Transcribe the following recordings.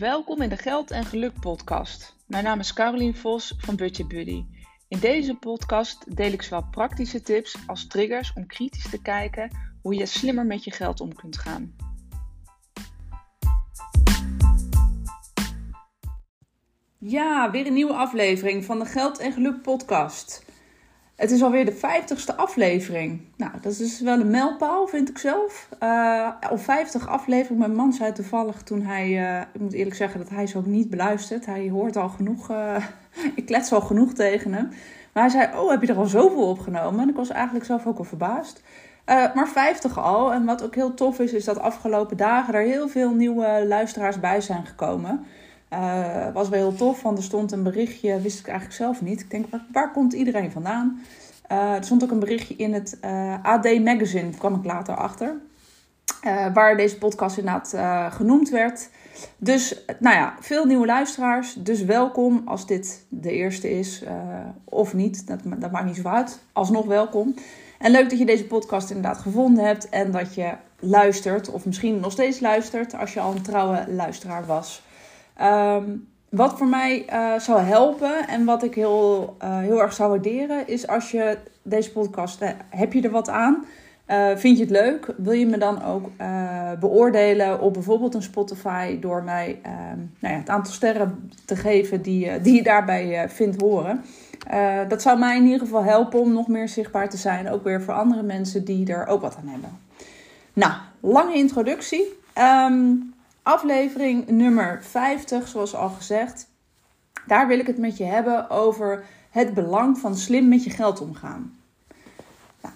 Welkom in de Geld en Geluk podcast. Mijn naam is Carolien Vos van Budget Buddy. In deze podcast deel ik zowel praktische tips als triggers om kritisch te kijken hoe je slimmer met je geld om kunt gaan. Ja, weer een nieuwe aflevering van de Geld en Geluk podcast. Het is alweer de vijftigste aflevering. Nou, dat is wel een mijlpaal, vind ik zelf. Uh, al 50 afleveringen. Mijn man zei toevallig toen hij... Uh, ik moet eerlijk zeggen dat hij ze ook niet beluistert. Hij hoort al genoeg... Uh, ik klets al genoeg tegen hem. Maar hij zei, oh, heb je er al zoveel opgenomen? En ik was eigenlijk zelf ook al verbaasd. maar 50 al. En wat ook heel tof is, is dat afgelopen dagen er heel veel nieuwe luisteraars bij zijn gekomen. Uh, was wel heel tof, want er stond een berichtje, wist ik eigenlijk zelf niet. Ik denk, waar, waar komt iedereen vandaan? Uh, er stond ook een berichtje in het eh, AD Magazine, kwam ik later achter. waar deze podcast inderdaad genoemd werd. Dus, nou ja, veel nieuwe luisteraars. Dus welkom als dit de eerste is. of niet, dat, dat maakt niet zo uit. Alsnog welkom. En leuk dat je deze podcast inderdaad gevonden hebt. En dat je luistert, of misschien nog steeds luistert, als je al een trouwe luisteraar was. Ehm, wat voor mij uh, zou helpen en wat ik heel, uh, heel erg zou waarderen, is als je deze podcast, uh, heb je er wat aan? vind je het leuk? Wil je me dan ook beoordelen op bijvoorbeeld een Spotify door mij ehm, nou ja, het aantal sterren te geven die, die je daarbij vindt horen? dat zou mij in ieder geval helpen om nog meer zichtbaar te zijn, ook weer voor andere mensen die er ook wat aan hebben. Nou, lange introductie. Um, aflevering nummer 50, zoals al gezegd. Daar wil ik het met je hebben over het belang van slim met je geld omgaan. Nou,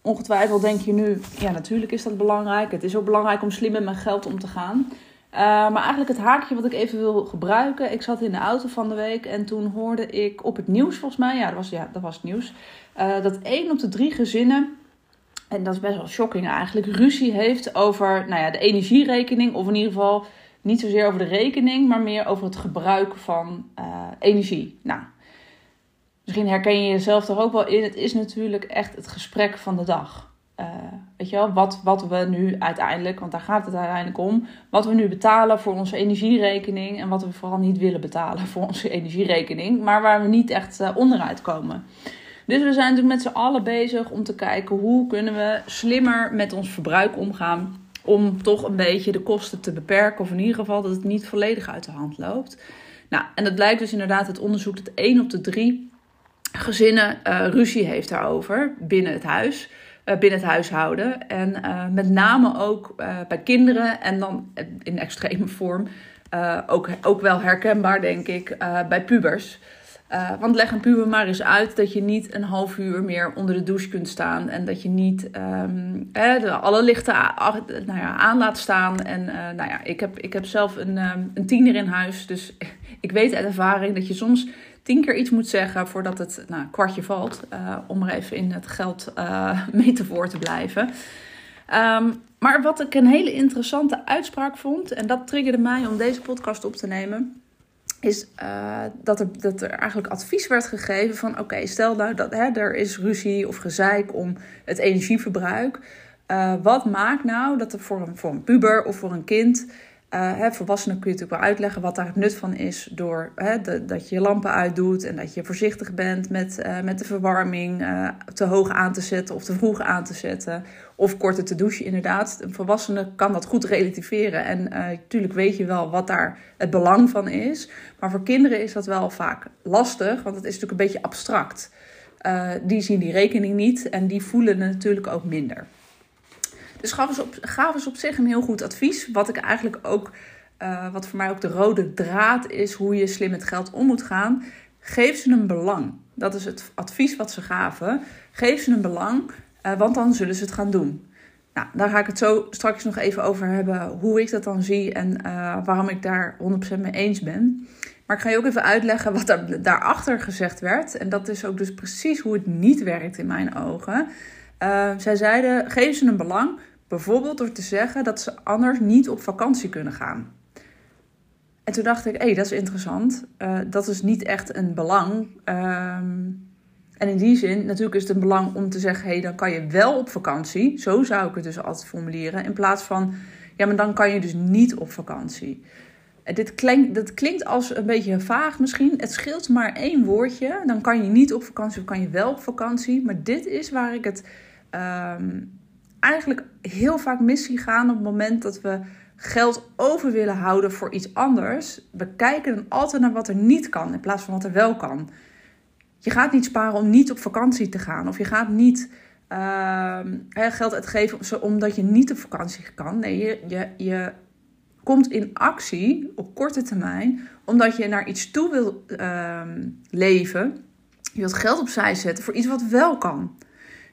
ongetwijfeld denk je nu, ja natuurlijk is dat belangrijk. Het is ook belangrijk om slim met mijn geld om te gaan. Uh, maar eigenlijk het haakje wat ik even wil gebruiken. Ik zat in de auto van de week en toen hoorde ik op het nieuws volgens mij, ja dat was, ja, dat was het nieuws, uh, dat één op de drie gezinnen en dat is best wel shocking eigenlijk, ruzie heeft over nou ja, de energierekening. Of in ieder geval niet zozeer over de rekening, maar meer over het gebruik van uh, energie. Nou, misschien herken je jezelf er ook wel in. Het is natuurlijk echt het gesprek van de dag. Uh, weet je wel, wat, wat we nu uiteindelijk, want daar gaat het uiteindelijk om, wat we nu betalen voor onze energierekening en wat we vooral niet willen betalen voor onze energierekening, maar waar we niet echt uh, onderuit komen. Dus we zijn natuurlijk met z'n allen bezig om te kijken hoe kunnen we slimmer met ons verbruik omgaan. Om toch een beetje de kosten te beperken. Of in ieder geval dat het niet volledig uit de hand loopt. Nou, en dat blijkt dus inderdaad uit onderzoek dat 1 op de 3 gezinnen uh, ruzie heeft daarover binnen het huis. Uh, binnen het huishouden. En uh, met name ook bij kinderen en dan in extreme vorm. ook, ook wel herkenbaar, denk ik, bij pubers. Uh, want leg een puber maar eens uit dat je niet een half uur meer onder de douche kunt staan. En dat je niet de, alle lichten nou ja, aan laat staan. En uh, nou ja, ik heb, ik heb zelf een, um, een tiener in huis. Dus ik weet uit ervaring dat je soms tien keer iets moet zeggen voordat het nou, kwartje valt. Uh, om er even in het geld metafoor te blijven. Um, maar wat ik een hele interessante uitspraak vond. En dat triggerde mij om deze podcast op te nemen is uh, dat, er, dat er eigenlijk advies werd gegeven van oké, stel nou dat hè, er is ruzie of gezeik om het energieverbruik. Uh, wat maakt nou dat er voor een, voor een puber of voor een kind, hè, volwassenen kun je natuurlijk wel uitleggen wat daar het nut van is door hè, dat je je lampen uitdoet en dat je voorzichtig bent met, met de verwarming te hoog aan te zetten of te vroeg aan te zetten of korter te douchen, inderdaad. Een volwassene kan dat goed relativeren. En natuurlijk weet je wel wat daar het belang van is. Maar voor kinderen is dat wel vaak lastig, want het is natuurlijk een beetje abstract. Die zien die rekening niet en die voelen het natuurlijk ook minder. Dus gaven ze op, op zich een heel goed advies. Wat ik eigenlijk ook, uh, wat voor mij ook de rode draad is, hoe je slim met geld om moet gaan. Geef ze een belang. Dat is het advies wat ze gaven. Geef ze een belang uh, want dan zullen ze het gaan doen. Nou, daar ga ik het zo straks nog even over hebben, hoe ik dat dan zie en uh, waarom ik daar 100% mee eens ben. Maar ik ga je ook even uitleggen wat er daarachter gezegd werd. En dat is ook dus precies hoe het niet werkt in mijn ogen. Zij zeiden, geef ze een belang, bijvoorbeeld door te zeggen dat ze anders niet op vakantie kunnen gaan. En toen dacht ik, hé, hey, dat is interessant. Uh, dat is niet echt een belang. Ehm, en in die zin, natuurlijk is het een belang om te zeggen: hé, hey, dan kan je wel op vakantie. Zo zou ik het dus altijd formuleren. In plaats van: ja, maar dan kan je dus niet op vakantie. dit klinkt, dat klinkt als een beetje vaag misschien. Het scheelt maar één woordje. Dan kan je niet op vakantie of kan je wel op vakantie. Maar dit is waar ik het ehm, eigenlijk heel vaak mis zie gaan op het moment dat we geld over willen houden voor iets anders. We kijken dan altijd naar wat er niet kan in plaats van wat er wel kan. Je gaat niet sparen om niet op vakantie te gaan. Of je gaat niet uh, geld uitgeven omdat je niet op vakantie kan. Nee, je, je, je komt in actie op korte termijn omdat je naar iets toe wil uh, leven. Je wilt geld opzij zetten voor iets wat wel kan.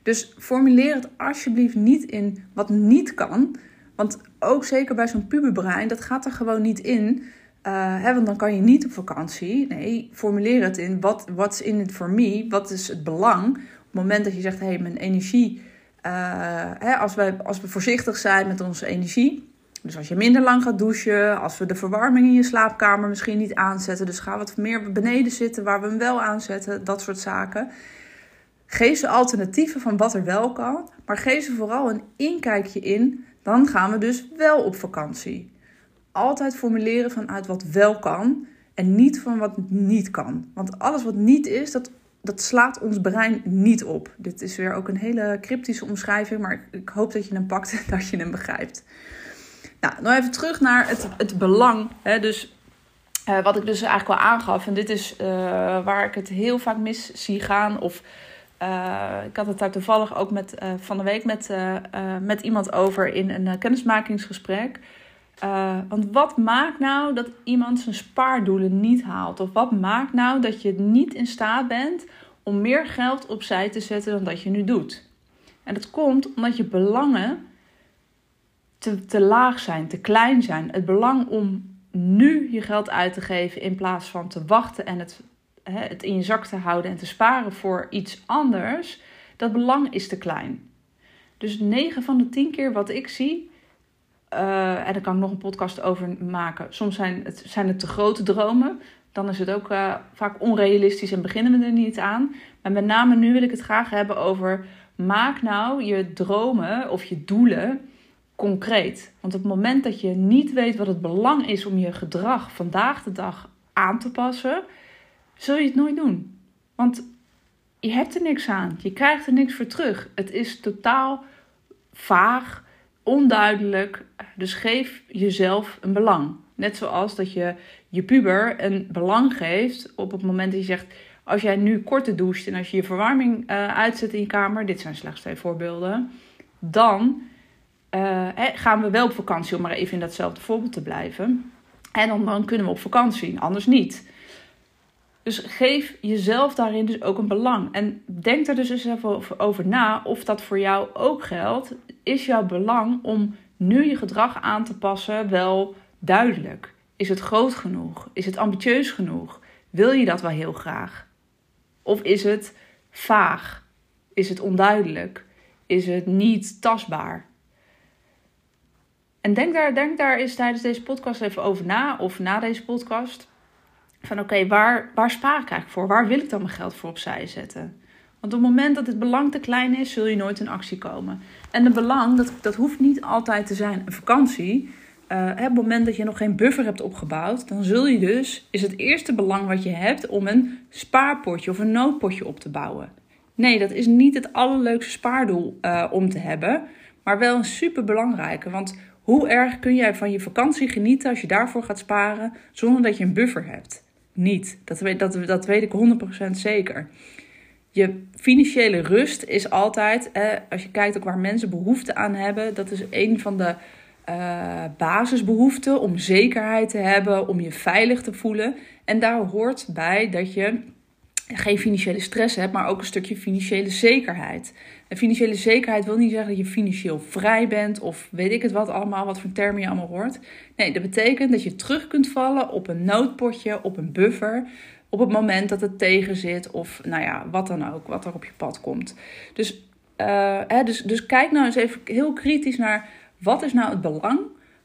Dus formuleer het alsjeblieft niet in wat niet kan. Want ook zeker bij zo'n puberbrein, dat gaat er gewoon niet in. Uh, hè, want dan kan je niet op vakantie. Nee, formuleer het in wat what's in it for me? Wat is het belang? Op het moment dat je zegt, hé, hey, mijn energie... Uh, hè, als, we, als we voorzichtig zijn met onze energie... Dus als je minder lang gaat douchen, als we de verwarming in je slaapkamer misschien niet aanzetten, dus ga wat meer beneden zitten waar we hem wel aanzetten, dat soort zaken. Geef ze alternatieven van wat er wel kan, maar geef ze vooral een inkijkje in. Dan gaan we dus wel op vakantie. Altijd formuleren vanuit wat wel kan en niet van wat niet kan. Want alles wat niet is, dat, dat slaat ons brein niet op. Dit is weer ook een hele cryptische omschrijving, maar ik hoop dat je hem pakt en dat je hem begrijpt. Nou, nog even terug naar het, het belang. Hè? Dus uh, wat ik dus eigenlijk wel aangaf, en dit is uh, waar ik het heel vaak mis zie gaan. Of uh, ik had het daar toevallig ook met, van de week met, met iemand over in een kennismakingsgesprek. want wat maakt nou dat iemand zijn spaardoelen niet haalt? Of wat maakt nou dat je niet in staat bent om meer geld opzij te zetten dan dat je nu doet? En dat komt omdat je belangen te, te laag zijn, te klein zijn. Het belang om nu je geld uit te geven in plaats van te wachten en het, het in je zak te houden en te sparen voor iets anders, dat belang is te klein. Dus 9 van de 10 keer wat ik zie, uh, en daar kan ik nog een podcast over maken. Soms zijn het, zijn het te grote dromen. Dan is het ook uh, vaak onrealistisch en beginnen we er niet aan. Maar met name nu wil ik het graag hebben over: maak nou je dromen of je doelen concreet. Want op het moment dat je niet weet wat het belang is om je gedrag vandaag de dag aan te passen, zul je het nooit doen. Want je hebt er niks aan. Je krijgt er niks voor terug. Het is totaal vaag, onduidelijk. Dus geef jezelf een belang. Net zoals dat je je puber een belang geeft op het moment dat je zegt: als jij nu korte doucht en als je je verwarming uh, uitzet in je kamer, dit zijn slechts twee voorbeelden, dan uh, gaan we wel op vakantie, om maar even in datzelfde voorbeeld te blijven. En dan, dan kunnen we op vakantie, anders niet. Dus geef jezelf daarin dus ook een belang. En denk er dus eens even over na of dat voor jou ook geldt. Is jouw belang om nu je gedrag aan te passen wel duidelijk? Is het groot genoeg? Is het ambitieus genoeg? Wil je dat wel heel graag? Of is het vaag? Is het onduidelijk? Is het niet tastbaar? En denk daar, denk daar eens tijdens deze podcast even over na, of na deze podcast. Van oké, waar, waar spaar ik eigenlijk voor? Waar wil ik dan mijn geld voor opzij zetten? Want op het moment dat het belang te klein is, zul je nooit in actie komen. En het belang, dat, dat hoeft niet altijd te zijn een vakantie. Uh, op het moment dat je nog geen buffer hebt opgebouwd, dan zul je dus, is het eerste belang wat je hebt om een spaarpotje of een noodpotje op te bouwen. Nee, dat is niet het allerleukste spaardoel uh, om te hebben, maar wel een super belangrijke. Want hoe erg kun jij van je vakantie genieten als je daarvoor gaat sparen zonder dat je een buffer hebt? Niet. Dat weet, dat, dat weet ik 100% zeker. Je financiële rust is altijd, eh, als je kijkt ook waar mensen behoefte aan hebben, dat is een van de uh, basisbehoeften om zekerheid te hebben, om je veilig te voelen. En daar hoort bij dat je geen financiële stress hebt, maar ook een stukje financiële zekerheid. En financiële zekerheid wil niet zeggen dat je financieel vrij bent of weet ik het wat allemaal, wat voor termen je allemaal hoort. Nee, dat betekent dat je terug kunt vallen op een noodpotje, op een buffer, op het moment dat het tegen zit of nou ja, wat dan ook, wat er op je pad komt. Dus, uh, hè, dus, dus kijk nou eens even heel kritisch naar wat is nou het belang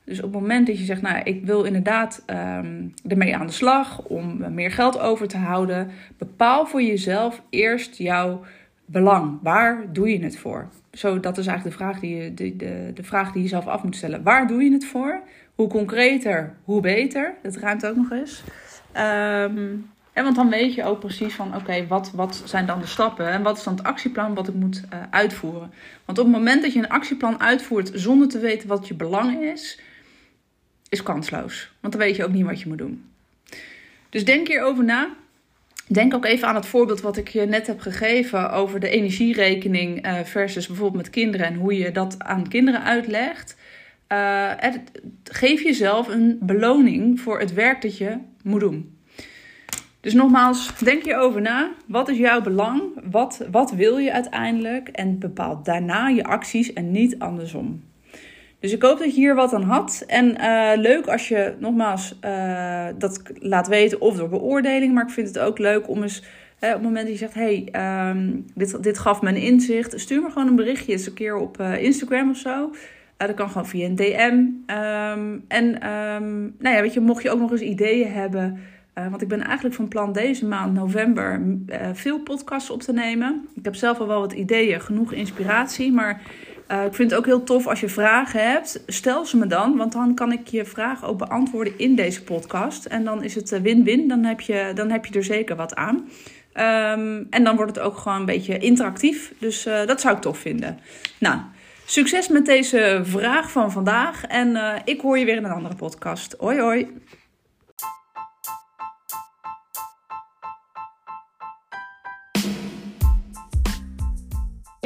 dus op het moment dat je zegt, nou, ik wil inderdaad um, ermee aan de slag om meer geld over te houden, bepaal voor jezelf eerst jouw belang? Waar doe je het voor? Zo, dat is eigenlijk de vraag die je, de, de, de vraag die je zelf af moet stellen. Waar doe je het voor? Hoe concreter, hoe beter. Dat ruimt ook nog eens. Ehm, en want dan weet je ook precies van, oké, wat, wat zijn dan de stappen en wat is dan het actieplan wat ik moet uh, uitvoeren? Want op het moment dat je een actieplan uitvoert zonder te weten wat je belang is, is kansloos. Want dan weet je ook niet wat je moet doen. Dus denk hierover na. Denk ook even aan het voorbeeld wat ik je net heb gegeven over de energierekening uh, versus bijvoorbeeld met kinderen en hoe je dat aan kinderen uitlegt. Uh, geef jezelf een beloning voor het werk dat je moet doen. Dus nogmaals, denk je over na. Wat is jouw belang? Wat, wat wil je uiteindelijk? En bepaal daarna je acties en niet andersom. Dus ik hoop dat je hier wat aan had. En uh, leuk als je nogmaals uh, dat laat weten of door beoordeling. Maar ik vind het ook leuk om eens op het moment dat je zegt: hey, um, dit, dit gaf me een inzicht. Stuur me gewoon een berichtje eens een keer op uh, Instagram of zo. dat kan gewoon via een DM. Um, en um, nou ja, weet je, mocht je ook nog eens ideeën hebben. Want ik ben eigenlijk van plan deze maand november veel podcasts op te nemen. Ik heb zelf al wel wat ideeën, genoeg inspiratie. Maar uh, ik vind het ook heel tof als je vragen hebt. Stel ze me dan, want dan kan ik je vragen ook beantwoorden in deze podcast. En dan is het win-win. Dan, heb je, dan heb je er zeker wat aan. Um, en dan wordt het ook gewoon een beetje interactief. Dus dat zou ik tof vinden. Nou, succes met deze vraag van vandaag. En ik hoor je weer in een andere podcast. Hoi hoi.